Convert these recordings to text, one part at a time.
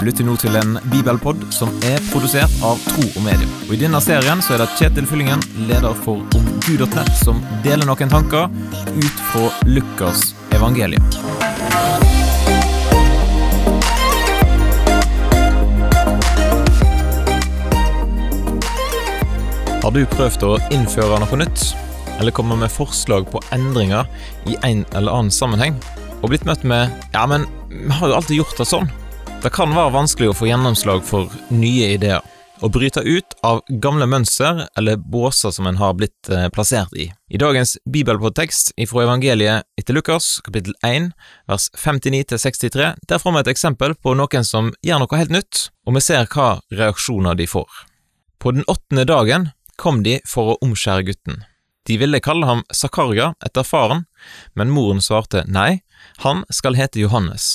Du lytter nå til en bibelpod som er produsert av Tro og Medium. Og I denne serien så er det Kjetil Fyllingen, leder for omgud.nett, som deler noen tanker ut fra Lukas evangelium. Har du prøvd å innføre noe nytt, eller kommet med forslag på endringer i en eller annen sammenheng, og blitt møtt med 'ja, men vi har jo alltid gjort det sånn'? Det kan være vanskelig å få gjennomslag for nye ideer. Å bryte ut av gamle mønster eller båser som en har blitt eh, plassert i. I dagens bibelpodtekst fra evangeliet etter Lukas, kapittel 1, vers 59-63, der får vi et eksempel på noen som gjør noe helt nytt, og vi ser hva reaksjoner de får. På den åttende dagen kom de for å omskjære gutten. De ville kalle ham Zakaria etter faren, men moren svarte nei, han skal hete Johannes.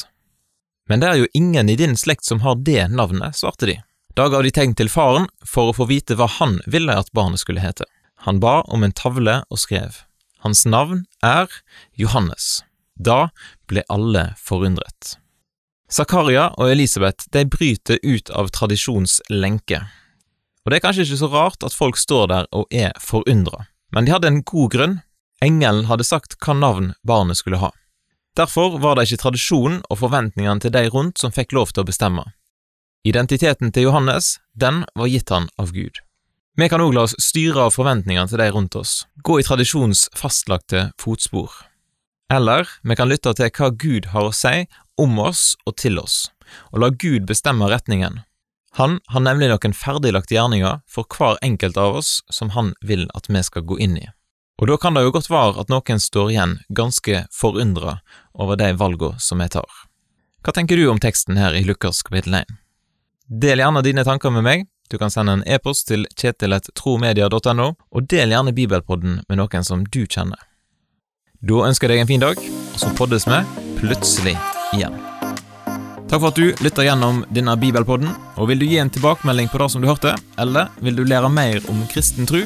Men det er jo ingen i din slekt som har det navnet, svarte de. Da ga de tegn til faren for å få vite hva han ville at barnet skulle hete. Han ba om en tavle og skrev. Hans navn er Johannes. Da ble alle forundret. Zakaria og Elisabeth de bryter ut av tradisjonslenke. Og det er kanskje ikke så rart at folk står der og er forundra, men de hadde en god grunn. Engelen hadde sagt hva navn barnet skulle ha. Derfor var det ikke tradisjonen og forventningene til de rundt som fikk lov til å bestemme. Identiteten til Johannes, den var gitt han av Gud. Vi kan òg la oss styre av forventningene til de rundt oss, gå i tradisjonens fastlagte fotspor. Eller vi kan lytte til hva Gud har å si om oss og til oss, og la Gud bestemme retningen. Han har nemlig noen ferdiglagte gjerninger for hver enkelt av oss som han vil at vi skal gå inn i. Og da kan det jo godt være at noen står igjen ganske forundra over de valgene som jeg tar. Hva tenker du om teksten her i Lukas kapittel 1? Del gjerne dine tanker med meg. Du kan sende en e-post til kjetil.tromedia.no, og del gjerne Bibelpodden med noen som du kjenner. Da ønsker jeg deg en fin dag, og så poddes vi plutselig igjen. Takk for at du lytter gjennom denne bibelpodden, og vil du gi en tilbakemelding på det som du hørte, eller vil du lære mer om kristen tro,